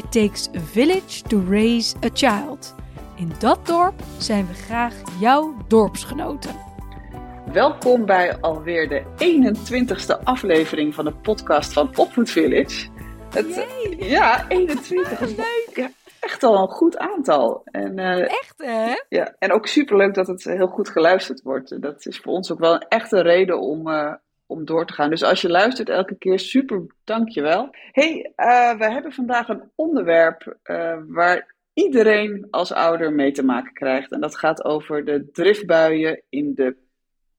It takes a village to raise a child. In dat dorp zijn we graag jouw dorpsgenoten. Welkom bij alweer de 21ste aflevering van de podcast van Opvoed Village. Het, ja, 21 is leuk. echt al een goed aantal. En, uh, echt hè? Ja, en ook superleuk dat het heel goed geluisterd wordt. Dat is voor ons ook wel een echte reden om, uh, om door te gaan. Dus als je luistert elke keer, super, dankjewel. hey, uh, we hebben vandaag een onderwerp waar iedereen als ouder mee te maken krijgt. En dat gaat over de driftbuien in de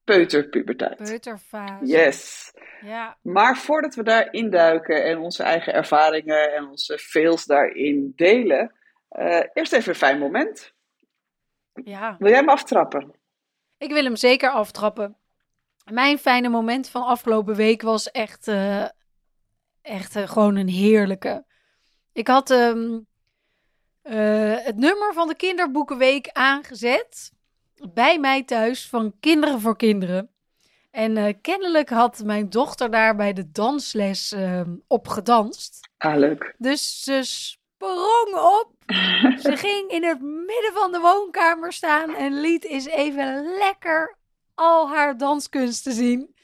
peuterpuberteit. Peuterfase. Yes. Ja. Maar voordat we daar induiken en onze eigen ervaringen en onze fails daarin delen, uh, eerst even een fijn moment. Ja. Wil jij hem aftrappen? Ik wil hem zeker aftrappen. Mijn fijne moment van afgelopen week was echt, uh, echt uh, gewoon een heerlijke. Ik had um, het nummer van de Kinderboekenweek aangezet bij mij thuis van Kinderen voor Kinderen. En kennelijk had mijn dochter daar bij de dansles uh, op gedanst. Ah, leuk. Dus ze sprong op. ze ging in het midden van de woonkamer staan en liet eens even lekker al haar danskunsten zien.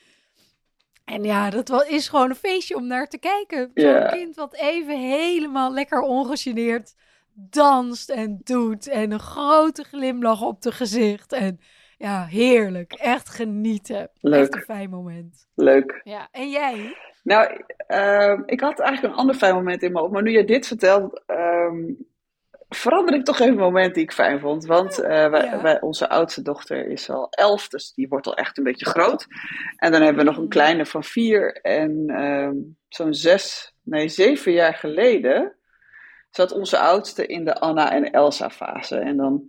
En ja, dat is gewoon een feestje om naar te kijken. Zo'n kind wat even helemaal lekker ongegeneerd danst en doet. En een grote glimlach op de gezicht. En ja, heerlijk. Echt genieten. Leuk. Echt een fijn moment. Leuk. Ja, en jij? Nou, uh, ik had eigenlijk een ander fijn moment in me op. Maar nu je dit vertelt, um, verander ik toch even een moment die ik fijn vond. Want uh, wij, Ja. wij, onze oudste dochter is al elf, dus die wordt al echt een beetje groot. En dan hebben we nog een kleine van vier. En um, zo'n zes, nee, zeven jaar geleden zat onze oudste in de Anna en Elsa fase. En dan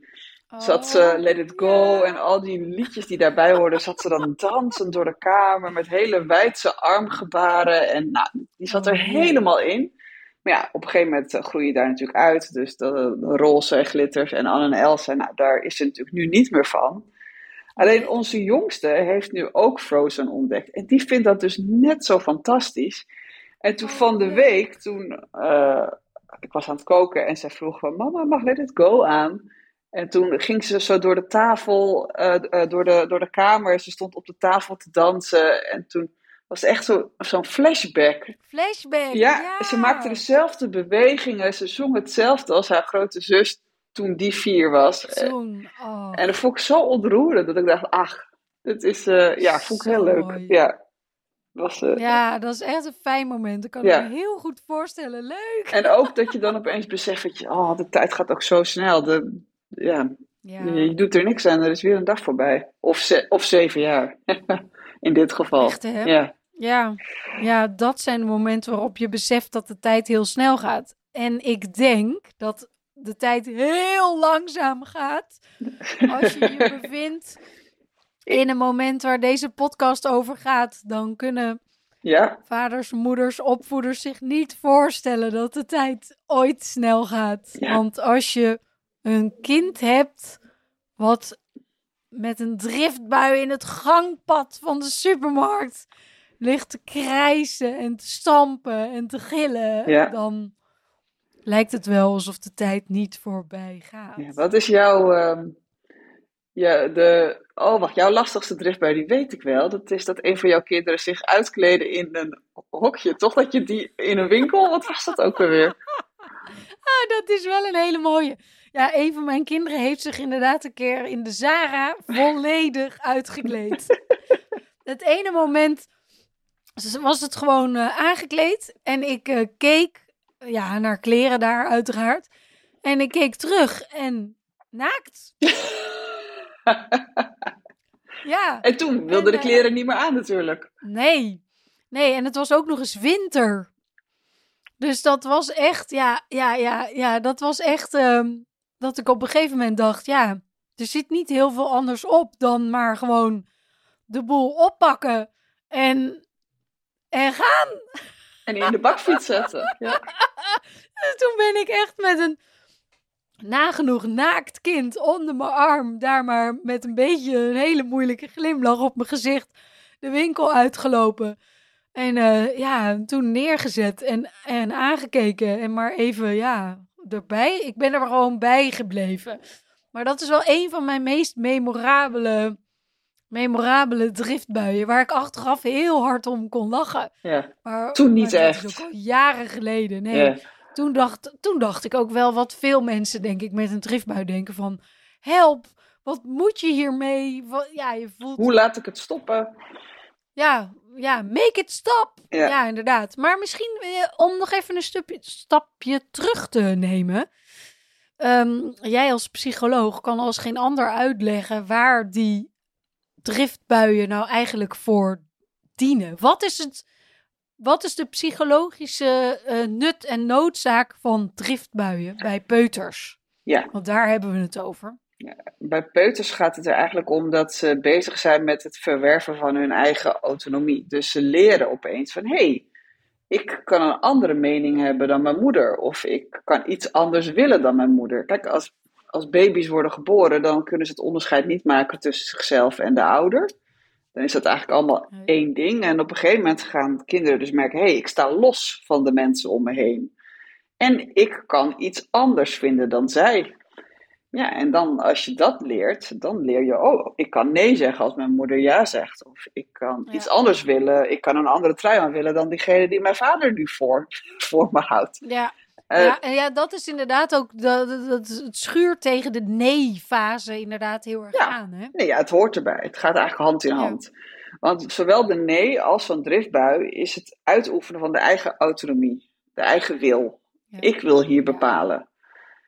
zat ze Oh, Let It Go en al die liedjes die daarbij hoorden, zat ze dan dansend door de kamer met hele wijdse armgebaren. En nou, die zat er Oh, helemaal in. Maar ja, op een gegeven moment eh, groei je daar natuurlijk uit. Dus de, de roze en glitters en Anne en Elsa, nou, daar is ze natuurlijk nu niet meer van. Alleen onze jongste heeft nu ook Frozen ontdekt. En die vindt dat dus net zo fantastisch. En toen van de week, toen uh, ik was aan het koken en zij vroeg van mama, mag Let It Go aan? En toen ging ze zo door de tafel, uh, uh, door, de, door de kamer. Ze stond op de tafel te dansen. En toen was echt zo'n zo flashback. Flashback. Ja, Ja, ze maakte dezelfde bewegingen. Ze zong hetzelfde als haar grote zus toen die vier was. Toen. Oh. En dat vond ik zo ontroerend dat ik dacht, ach, dit is, uh, ja, vond ik heel leuk. mooi. Ja. Was, uh, Ja, dat is echt een fijn moment. Ik kan Ja. me heel goed voorstellen. Leuk. En ook dat je dan opeens beseft dat je, oh, de tijd gaat ook zo snel. De, ja, Ja. Je doet er niks aan, er is weer een dag voorbij. Of, ze, of zeven jaar, in dit geval. Echt, hè? Ja, Ja. ja, dat zijn de momenten waarop je beseft dat de tijd heel snel gaat. En ik denk dat de tijd heel langzaam gaat als je je bevindt in een moment waar deze podcast over gaat. Dan kunnen ja, vaders, moeders, opvoeders zich niet voorstellen dat de tijd ooit snel gaat. Ja. Want als je een kind hebt wat met een driftbui in het gangpad van de supermarkt ligt te krijsen en te stampen en te gillen, Ja. dan lijkt het wel alsof de tijd niet voorbij gaat. ja. Wat is jouw, ehm, ja, de, oh wacht, jouw lastigste driftbui, die weet ik wel. Dat is dat een van jouw kinderen zich uitkleden in een hokje. Toch dat je die in een winkel, wat was dat ook alweer? Ah, dat is wel een hele mooie. Ja, een van mijn kinderen heeft zich inderdaad een keer in de Zara volledig uitgekleed. het ene moment was het gewoon eh, aangekleed en ik eh, keek ja, naar kleren daar uiteraard. En ik keek terug en naakt. Ja, En toen wilde En, de eh, kleren niet meer aan natuurlijk. nee. Nee, en het was ook nog eens winter. Dus dat was echt, ja, ja, ja, ja, dat was echt ehm, dat ik op een gegeven moment dacht, ja, er zit niet heel veel anders op dan maar gewoon de boel oppakken en, en gaan. En in de bakfiets zetten. Ja. Dus toen ben ik echt met een nagenoeg naakt kind onder mijn arm, daar maar met een beetje een hele moeilijke glimlach op mijn gezicht, de winkel uitgelopen. En uh, ja, toen neergezet en, en aangekeken en maar even, ja, erbij. Ik ben er gewoon bij gebleven. Maar dat is wel een van mijn meest memorabele, memorabele driftbuien. Waar ik achteraf heel hard om kon lachen. Ja. Maar, Toen niet maar dat echt. is ook al jaren geleden. Nee. Ja. Toen, dacht, toen dacht ik ook wel wat veel mensen, denk ik, met een driftbui denken van... Help, wat moet je hiermee? Wat, ja, je voelt... Hoe laat ik het stoppen? Ja, ja, make it stop. Ja. Ja, inderdaad. Maar misschien eh, om nog even een stupje, stapje terug te nemen. Ehm, jij als psycholoog kan als geen ander uitleggen waar die driftbuien nou eigenlijk voor dienen. Wat is, het, wat is de psychologische eh, nut en noodzaak van driftbuien bij peuters? Ja. Want daar hebben we het over. Bij peuters gaat het er eigenlijk om dat ze bezig zijn met het verwerven van hun eigen autonomie. Dus ze leren opeens van hé, hey, ik kan een andere mening hebben dan mijn moeder. Of ik kan iets anders willen dan mijn moeder. Kijk, als, als baby's worden geboren, dan kunnen ze het onderscheid niet maken tussen zichzelf en de ouder. Dan is dat eigenlijk allemaal één ding. En op een gegeven moment gaan kinderen dus merken: hé, hey, ik sta los van de mensen om me heen. En ik kan iets anders vinden dan zij. Ja, en dan als je dat leert, dan leer je, oh, ik kan nee zeggen als mijn moeder ja zegt. Of ik kan Ja. iets anders willen, ik kan een andere trui aan willen dan diegene die mijn vader nu voor, voor me houdt. Ja, Eh, ja, ja, dat is inderdaad ook, dat, dat, het schuurt tegen de nee-fase inderdaad heel erg Ja. aan. Hè? Nee, ja, het hoort erbij. Het gaat eigenlijk hand in Ja. hand. Want zowel de nee als zo'n driftbui is het uitoefenen van de eigen autonomie, de eigen wil. Ik wil hier bepalen.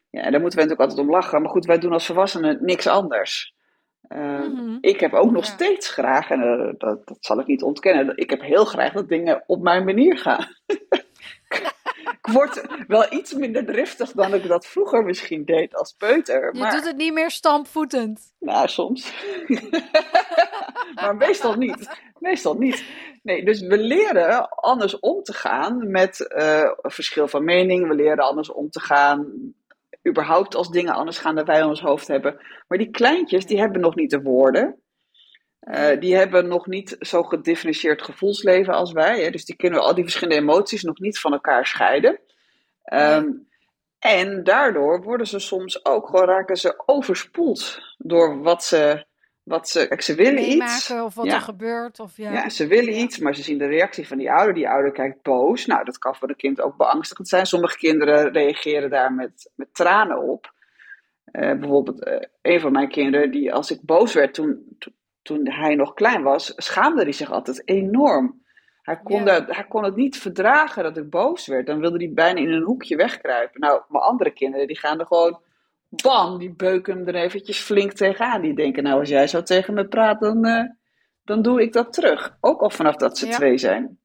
Ja, en daar moeten we natuurlijk altijd om lachen. Maar goed, wij doen als volwassenen niks anders. Eh, Mhm. Ik heb ook nog steeds graag, en eh, dat, dat zal ik niet ontkennen, ik heb heel graag dat dingen op mijn manier gaan. ik word wel iets minder driftig dan ik dat vroeger misschien deed als peuter. Je Maar doet het niet meer stampvoetend. nou, soms. maar meestal niet. Meestal niet. Nee, dus we leren anders om te gaan met eh, verschil van mening. We leren anders om te gaan. Überhaupt als dingen anders gaan dan wij in ons hoofd hebben. Maar die kleintjes, die hebben nog niet de woorden. Eh, die hebben nog niet zo gedifferentieerd gevoelsleven als wij. Hè? Dus die kunnen al die verschillende emoties nog niet van elkaar scheiden. Ehm, en daardoor worden ze soms ook gewoon raken ze overspoeld door wat ze. Wat ze, kijk, ze willen iets. Meemaken of wat Ja. er gebeurt. Of ja. Ja, ze willen iets, maar ze zien de reactie van die ouder. Die ouder kijkt boos. Nou, dat kan voor een kind ook beangstigend zijn. Sommige kinderen reageren daar met, met tranen op. Eh, bijvoorbeeld, eh, een van mijn kinderen, die als ik boos werd toen, to- toen hij nog klein was, schaamde hij zich altijd enorm. Hij kon, Ja. dat, hij kon het niet verdragen dat ik boos werd. Dan wilde hij bijna in een hoekje wegkruipen. Nou, mijn andere kinderen, die gaan er gewoon, bam, die beuken hem er eventjes flink tegenaan. Die denken, nou, als jij zo tegen me praat, dan, eh, dan doe ik dat terug. Ook al vanaf dat ze Ja. twee zijn.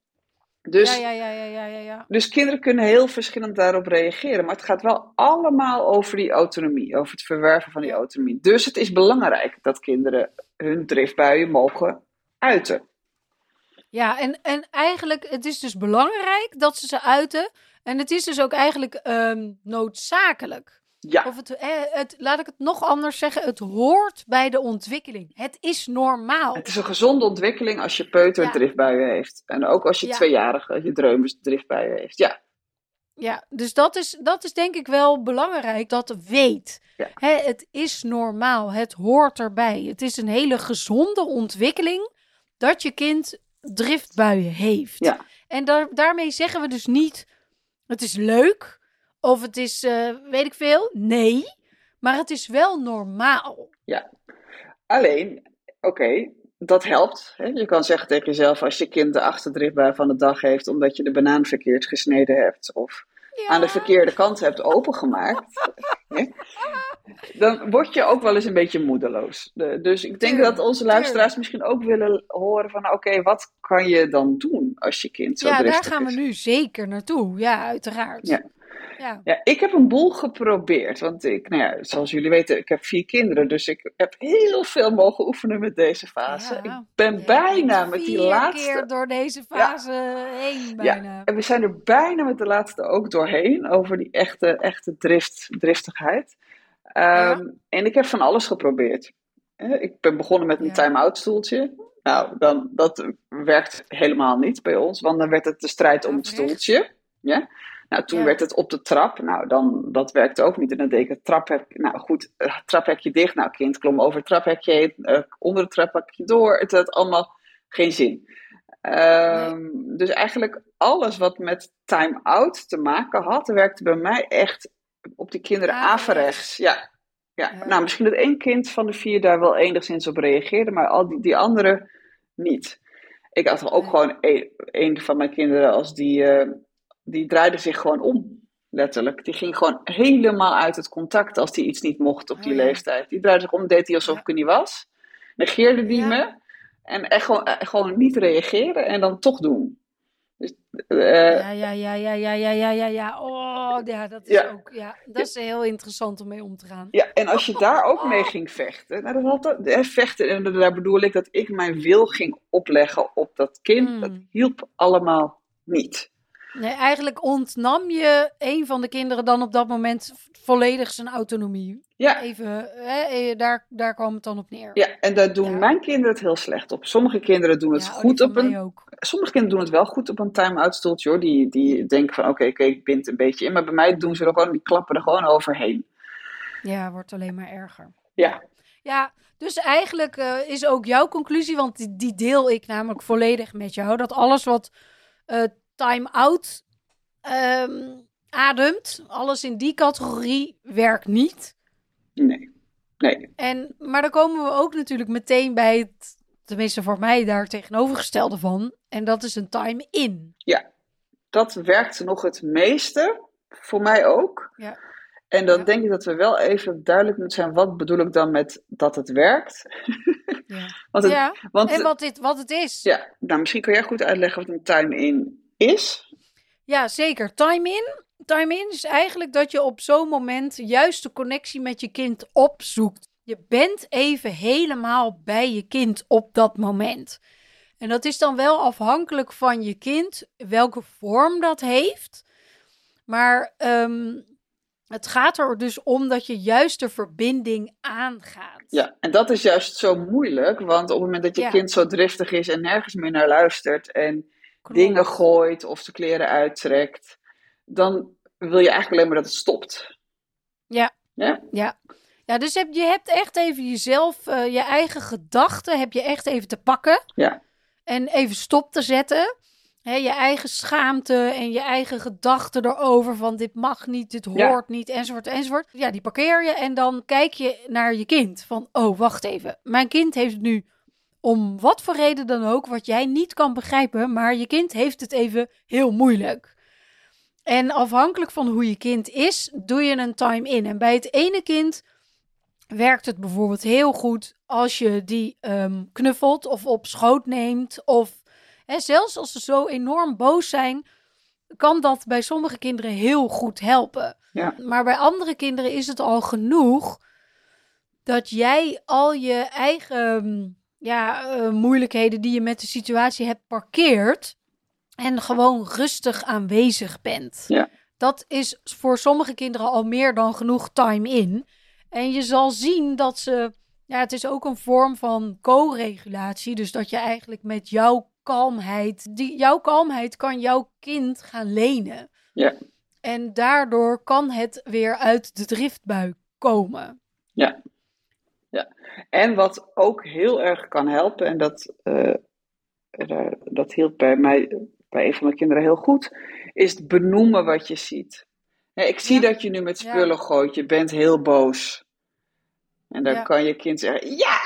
Dus, ja, ja, ja, ja, ja, ja, dus kinderen kunnen heel verschillend daarop reageren. Maar het gaat wel allemaal over die autonomie, over het verwerven van die autonomie. Dus het is belangrijk dat kinderen hun driftbuien mogen uiten. Ja, en, en eigenlijk, het is dus belangrijk dat ze ze uiten. En het is dus ook eigenlijk ehm, noodzakelijk. Ja, Of het, het, laat ik het nog anders zeggen, het hoort bij de ontwikkeling. Het is normaal. het is een gezonde ontwikkeling als je peuter Ja. driftbuien heeft. En ook als je Ja. tweejarige, je dreumes driftbuien heeft. Ja, Ja, dus dat is, dat is denk ik wel belangrijk dat weet. Ja. Hè, het is normaal, het hoort erbij. Het is een hele gezonde ontwikkeling dat je kind driftbuien heeft. Ja. En daar, daarmee zeggen we dus niet, het is leuk of het is, eh, weet ik veel. Nee, maar het is wel normaal. Alleen, oké, dat helpt. Hè? Je kan zeggen tegen jezelf, als je kind de achterdriftbui van de dag heeft omdat je de banaan verkeerd gesneden hebt. Of aan de verkeerde kant hebt opengemaakt, dan word je ook wel eens een beetje moedeloos. dus ik denk dat onze luisteraars misschien ook willen horen van, oké, wat kan je dan doen als je kind zo ja, driftig is? Ja, daar gaan we nu zeker naartoe. Ja, uiteraard. Ja. Ja. ja, ik heb een boel geprobeerd. Want ik, nou ja, zoals jullie weten, ik heb vier kinderen. Dus ik heb heel veel mogen oefenen met deze fase. ik ben bijna met die laatste. keer door deze fase heen. Bijna. Ja, en we zijn er bijna met de laatste ook doorheen. Over die echte, echte drift, driftigheid. Ehm, en ik heb van alles geprobeerd. Ik ben begonnen met een time-out stoeltje. Nou, dan, dat werkt helemaal niet bij ons, want dan werd het de strijd om het stoeltje. Ja? Nou, toen werd het op de trap. Nou, dan, dat werkte ook niet. En dan deed ik het traphek. Nou goed, uh, traphekje dicht. Nou, kind klom over het traphekje heen. Uh, onder het traphekje door. Het had allemaal geen zin. Um, Dus eigenlijk alles wat met time-out te maken had, werkte bij mij echt op die kinderen averechts. Ja. Ja. ja. nou misschien dat één kind van de vier daar wel enigszins op reageerde, maar al die, die anderen niet. Ik had ook gewoon een, een, van mijn kinderen, als die, uh, die draaide zich gewoon om. Letterlijk. Die ging gewoon helemaal uit het contact als die iets niet mocht op die oh, leeftijd. Die draaide zich om, deed hij alsof ja. ik er niet was. Negeerde die me. En echt gewoon, echt gewoon niet reageren en dan toch doen. Dus, uh, ja, ja, ja, ja, ja, ja, ja, ja, ja. Oh, ja, dat is ja. ook, ja, dat is heel interessant om mee om te gaan. Ja, en als je daar ook mee ging vechten, nou, dat had dat, vechten, en daar bedoel ik dat ik mijn wil ging opleggen op dat kind, mm. dat hielp allemaal niet. Nee, eigenlijk ontnam je een van de kinderen dan op dat moment volledig zijn autonomie. Ja. Even, hè, eh, daar, daar kwam het dan op neer. Ja, en daar doen mijn kinderen het heel slecht op. Sommige kinderen doen het ja, goed op een... Ook. Sommige kinderen doen het wel goed op een time-out stoeltje, hoor. Die, die denken van, oké, okay, ik bind een beetje in. Maar bij mij doen ze er gewoon, die klappen er gewoon overheen. Ja, wordt alleen maar erger. Ja. Ja, dus eigenlijk uh, is ook jouw conclusie, want die, die, deel ik namelijk volledig met jou, dat alles wat uh, time-out um, ademt. Alles in die categorie werkt niet. Nee. nee. En, maar dan komen we ook natuurlijk meteen bij het, tenminste voor mij, daar tegenovergestelde van. En dat is een time-in. Ja, dat werkt nog het meeste. Voor mij ook. Ja. En dan denk ik dat we wel even duidelijk moeten zijn, wat bedoel ik dan met dat het werkt? Ja, want het, ja. Want, en wat, dit, wat het is. Ja, nou misschien kan jij goed uitleggen wat een time-in is. Ja, zeker. Time-in time-in is eigenlijk dat je op zo'n moment juist de connectie met je kind opzoekt. Je bent even helemaal bij je kind op dat moment. En dat is dan wel afhankelijk van je kind, welke vorm dat heeft. Maar um, het gaat er dus om dat je juist de verbinding aangaat. Ja, en dat is juist zo moeilijk, want op het moment dat je kind zo driftig is en nergens meer naar luistert en dingen gooit of de kleren uittrekt, dan wil je eigenlijk alleen maar dat het stopt. Ja. Ja? Ja. Ja, dus heb, je hebt echt even jezelf, uh, je eigen gedachten, heb je echt even te pakken. Ja. En even stop te zetten. He, je eigen schaamte en je eigen gedachten erover van dit mag niet, dit hoort niet, enzovoort, enzovoort. Ja, die parkeer je en dan kijk je naar je kind. Van, oh, wacht even. Mijn kind heeft nu om wat voor reden dan ook, wat jij niet kan begrijpen, maar je kind heeft het even heel moeilijk. En afhankelijk van hoe je kind is, doe je een time in. En bij het ene kind werkt het bijvoorbeeld heel goed als je die um, knuffelt of op schoot neemt. Of hè, zelfs als ze zo enorm boos zijn, kan dat bij sommige kinderen heel goed helpen. Ja. Maar bij andere kinderen is het al genoeg dat jij al je eigen ja, uh, moeilijkheden die je met de situatie hebt parkeert en gewoon rustig aanwezig bent. Ja. Dat is voor sommige kinderen al meer dan genoeg time in. En je zal zien dat ze. Ja, het is ook een vorm van co-regulatie. Dus dat je eigenlijk met jouw kalmheid. Die, jouw kalmheid kan jouw kind gaan lenen. Ja. En daardoor kan het weer uit de driftbui komen. Ja. Ja. En wat ook heel erg kan helpen, en dat, uh, dat hielp bij mij bij een van mijn kinderen heel goed, is het benoemen wat je ziet. ik zie dat je nu met spullen gooit, je bent heel boos. En dan kan je kind zeggen, ja!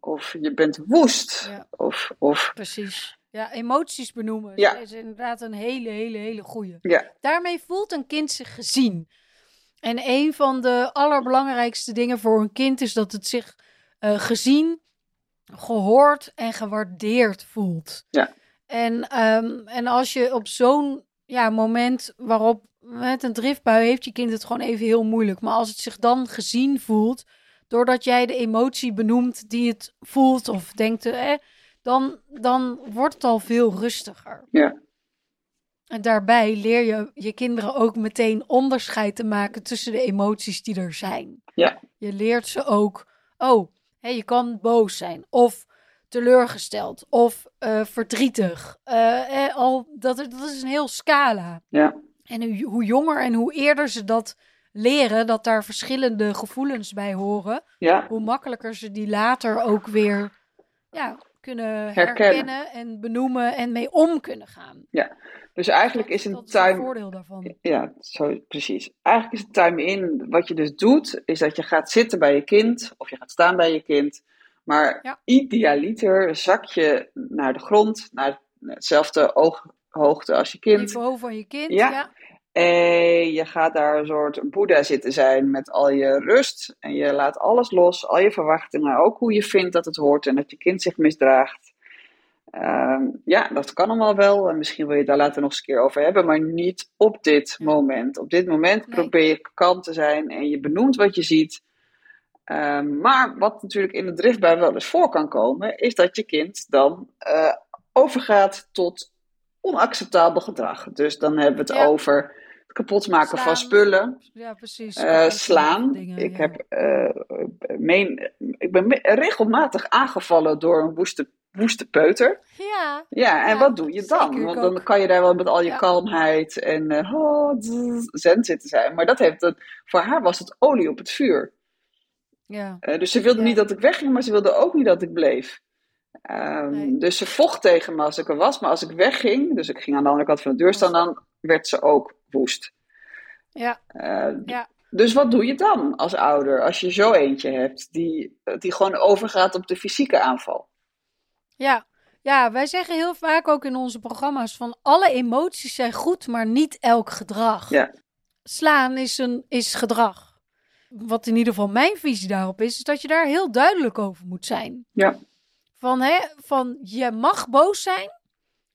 Of je bent woest. Of, of, Precies. Ja, emoties benoemen Ja. is inderdaad een hele, hele, hele goeie. Ja. Daarmee voelt een kind zich gezien. En een van de allerbelangrijkste dingen voor een kind is dat het zich eh, gezien, gehoord en gewaardeerd voelt. Ja. En, ehm, en als je op zo'n ja, moment waarop met een driftbui heeft je kind het gewoon even heel moeilijk. Maar als het zich dan gezien voelt, doordat jij de emotie benoemt die het voelt of denkt, eh, dan, dan wordt het al veel rustiger. Ja. En daarbij leer je je kinderen ook meteen onderscheid te maken tussen de emoties die er zijn. Ja. Je leert ze ook, oh, hè, je kan boos zijn of teleurgesteld of eh, verdrietig. Eh, eh, al, dat, dat is een heel scala. Ja. En hoe, hoe jonger en hoe eerder ze dat leren, dat daar verschillende gevoelens bij horen, Ja. hoe makkelijker ze die later ook weer ja, kunnen Herkennen. herkennen en benoemen en mee om kunnen gaan. Dus eigenlijk is dat een is het time... voordeel daarvan. Ja, zo, precies. Eigenlijk is het time-in, wat je dus doet, is dat je gaat zitten bij je kind, of je gaat staan bij je kind. Maar Ja. idealiter zak je naar de grond, naar hetzelfde ooghoogte als je kind. Niveau van je kind, Ja. ja. En je gaat daar een soort boeddha zitten zijn met al je rust. En je laat alles los, al je verwachtingen, ook hoe je vindt dat het hoort en dat je kind zich misdraagt. Ehm, ja, dat kan allemaal wel. En misschien wil je het daar later nog eens een keer over hebben, maar niet op dit moment. Op dit moment Nee. probeer je kalm te zijn en je benoemt wat je ziet. Ehm, maar wat natuurlijk in de driftbui wel eens voor kan komen, is dat je kind dan eh, overgaat tot onacceptabel gedrag. Dus dan hebben we het Ja. over het kapotmaken Slaan. van spullen, Ja, precies. eh, slaan. dingen, ik, ja. heb, eh, meen, ik ben regelmatig aangevallen door een woeste, woeste peuter. Ja, Ja, en Ja, wat doe je dan? Want dan kan je daar wel met al je Ja. kalmheid en oh, zzz, zen zitten zijn. Maar dat heeft het, voor haar was het olie op het vuur. ja. Eh, dus ze wilde Ja. niet dat ik wegging, maar ze wilde ook niet dat ik bleef. Ehm, Nee. Dus ze vocht tegen me als ik er was. Maar als ik wegging, dus ik ging aan de andere kant van de deur staan, dan werd ze ook woest. Ja, Eh, Ja. Dus wat doe je dan als ouder, als je zo eentje hebt, die, die gewoon overgaat op de fysieke aanval? Ja. Ja, wij zeggen heel vaak ook in onze programma's van alle emoties zijn goed, maar niet elk gedrag. Ja. Slaan is, een, is gedrag. Wat in ieder geval mijn visie daarop is, is dat je daar heel duidelijk over moet zijn. Ja. Van, hè, van je mag boos zijn,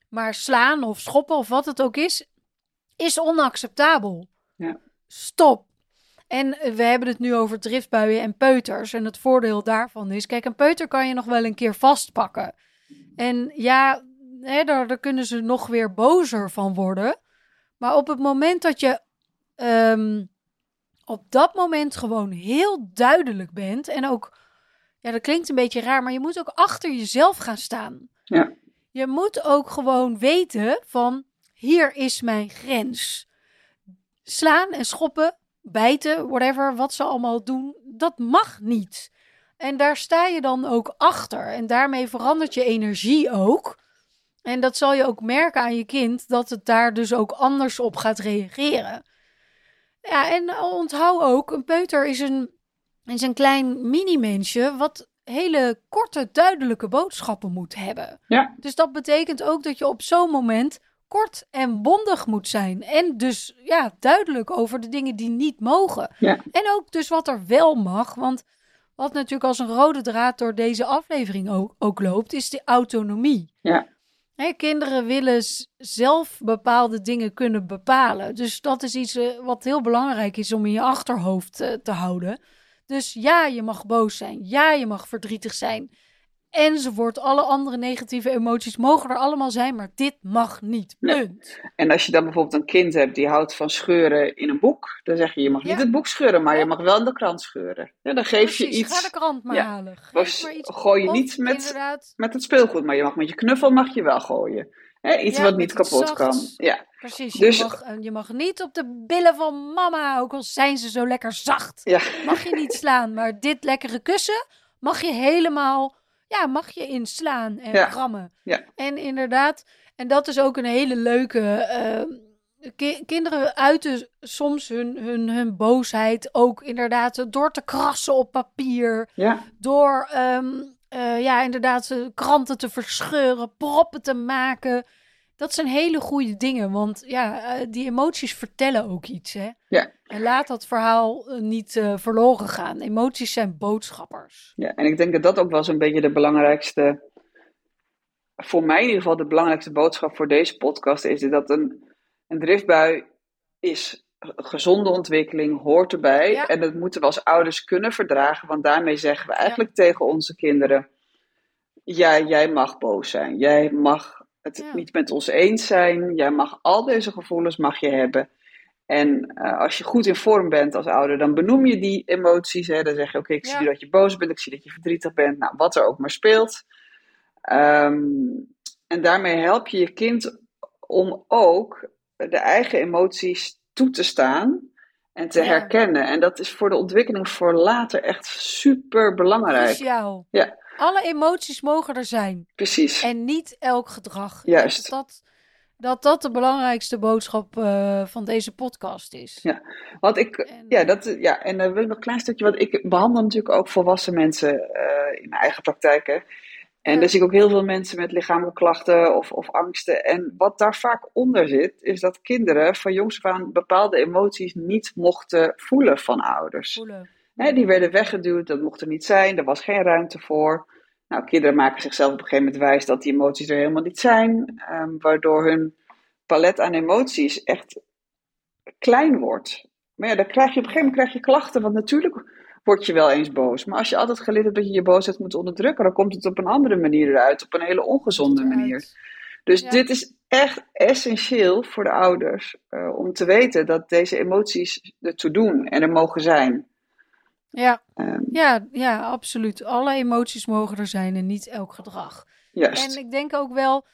maar slaan of schoppen of wat het ook is, is onacceptabel. Ja. Stop. En eh, we hebben het nu over driftbuien en peuters. En het voordeel daarvan is, kijk, een peuter kan je nog wel een keer vastpakken. En ja, hè, daar, daar kunnen ze nog weer bozer van worden. Maar op het moment dat je ehm, op dat moment gewoon heel duidelijk bent en ook, ja, dat klinkt een beetje raar, maar je moet ook achter jezelf gaan staan. Ja. Je moet ook gewoon weten van, hier is mijn grens. Slaan en schoppen, bijten, whatever, wat ze allemaal doen, dat mag niet. En daar sta je dan ook achter. En daarmee verandert je energie ook. En dat zal je ook merken aan je kind, dat het daar dus ook anders op gaat reageren. Ja, en onthoud ook, een peuter is een, is een klein mini-mensje wat hele korte, duidelijke boodschappen moet hebben. Ja. Dus dat betekent ook dat je op zo'n moment kort en bondig moet zijn. En dus ja, duidelijk over de dingen die niet mogen. Ja. En ook dus wat er wel mag. Want wat natuurlijk als een rode draad door deze aflevering ook, ook loopt, is de autonomie. Ja. Hè, kinderen willen zelf bepaalde dingen kunnen bepalen. Dus dat is iets eh, wat heel belangrijk is om in je achterhoofd eh, te houden. Dus ja, je mag boos zijn. Ja, je mag verdrietig zijn. Enzovoort. Alle andere negatieve emoties mogen er allemaal zijn, maar dit mag niet. Nee. Punt. En als je dan bijvoorbeeld een kind hebt die houdt van scheuren in een boek, dan zeg je, je mag Ja. niet het boek scheuren, maar Ja. je mag wel in de krant scheuren. Ja, dan geef je iets, Ga de krant maar halen. Geef maar iets. gooi je niet met, Inderdaad, met het speelgoed, maar je mag met je knuffel mag je wel gooien. Iets wat niet kapot kan. Ja, precies. Dus- je, mag, eh, je mag niet op de billen van mama, ook al zijn ze zo lekker zacht. Mag je niet slaan, maar dit lekkere kussen mag je helemaal, ja, mag je inslaan en Ja. rammen. Ja. En inderdaad, en dat is ook een hele leuke. ki- kinderen uiten soms hun, hun, hun boosheid ook inderdaad door te krassen op papier ja, door ehm, eh, ja, inderdaad, eh, kranten te verscheuren, proppen te maken. Dat zijn hele goede dingen, want ja, eh, die emoties vertellen ook iets. Hè? Ja. En laat dat verhaal eh, niet eh, verloren gaan. Emoties zijn boodschappers. Ja, en ik denk dat dat ook wel zo'n beetje de belangrijkste, voor mij in ieder geval de belangrijkste boodschap voor deze podcast is dat een, een driftbui is gezonde ontwikkeling, hoort erbij. Ja. En dat moeten we als ouders kunnen verdragen, want daarmee zeggen we eigenlijk tegen onze kinderen, ja, jij mag boos zijn, jij mag het Ja. niet met ons eens zijn, jij mag al deze gevoelens mag je hebben. En eh, als je goed in vorm bent als ouder, dan benoem je die emoties. Hè? Dan zeg je, oké, ik zie Ja. dat je boos bent, ik zie dat je verdrietig bent. Nou, wat er ook maar speelt. Ehm, en daarmee help je je kind om ook de eigen emoties toe te staan en te Ja. herkennen. En dat is voor de ontwikkeling voor later echt super belangrijk. Cruciaal. Ja. Alle emoties mogen er zijn. Precies. En niet elk gedrag. Juist. Dat dat, dat, de belangrijkste boodschap eh, van deze podcast is. Ja. Want ik, En, ja, dat, ja, en dan wil ik nog een klein stukje, want ik behandel natuurlijk ook volwassen mensen eh, in mijn eigen praktijk. Hè. En Ja. daar zie ik ook heel veel mensen met lichamelijke klachten of, of angsten. En wat daar vaak onder zit, is dat kinderen van jongs af aan bepaalde emoties niet mochten voelen van ouders. Voelen. Hè, die werden weggeduwd, dat mocht er niet zijn, er was geen ruimte voor. Nou, kinderen maken zichzelf op een gegeven moment wijs dat die emoties er helemaal niet zijn, ehm, waardoor hun palet aan emoties echt klein wordt. Maar ja, dan krijg je op een gegeven moment krijg je klachten, want natuurlijk word je wel eens boos. Maar als je altijd geleerd hebt dat je je boosheid moet onderdrukken, dan komt het op een andere manier eruit, op een hele ongezonde manier. Dus Ja. dit is echt essentieel voor de ouders eh, om te weten dat deze emoties ertoe doen en er mogen zijn. Ja, Ehm, ja, ja, absoluut. Alle emoties mogen er zijn en niet elk gedrag. juist. En ik denk ook wel,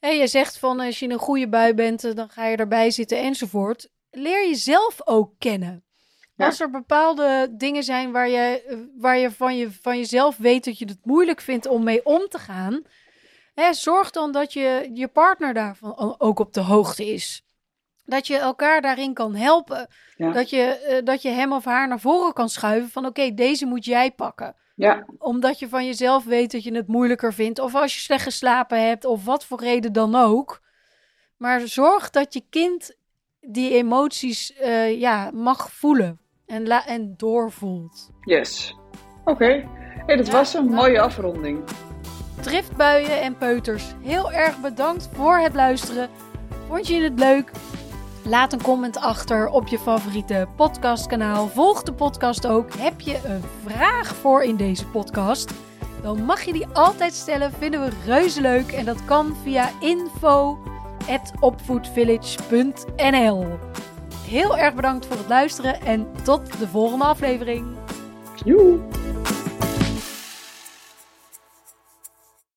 hè, je zegt van als je in een goede bui bent, eh, dan ga je erbij zitten enzovoort. Leer jezelf ook kennen. Ja. Als er bepaalde dingen zijn waar je, eh, waar je, van, je van jezelf weet dat je het moeilijk vindt om mee om te gaan, hè, zorg dan dat je, je partner daarvan ook op de hoogte is. Dat je elkaar daarin kan helpen. Ja. Dat, je, eh, dat je hem of haar naar voren kan schuiven van oké, deze moet jij pakken Ja, omdat je van jezelf weet dat je het moeilijker vindt. Of als je slecht geslapen hebt. Of wat voor reden dan ook. Maar zorg dat je kind die emoties eh, ja, mag voelen. En, la en doorvoelt. yes. Oké, hey, dat Ja, was een nou- mooie afronding. Driftbuien en peuters. Heel erg bedankt voor het luisteren. Vond je het leuk? Laat een comment achter op je favoriete podcastkanaal. Volg de podcast ook. Heb je een vraag voor in deze podcast? Dan mag je die altijd stellen. Vinden we reuze leuk. En dat kan via info.opvoedvillage.nl Heel erg bedankt voor het luisteren en tot de volgende aflevering. Joe.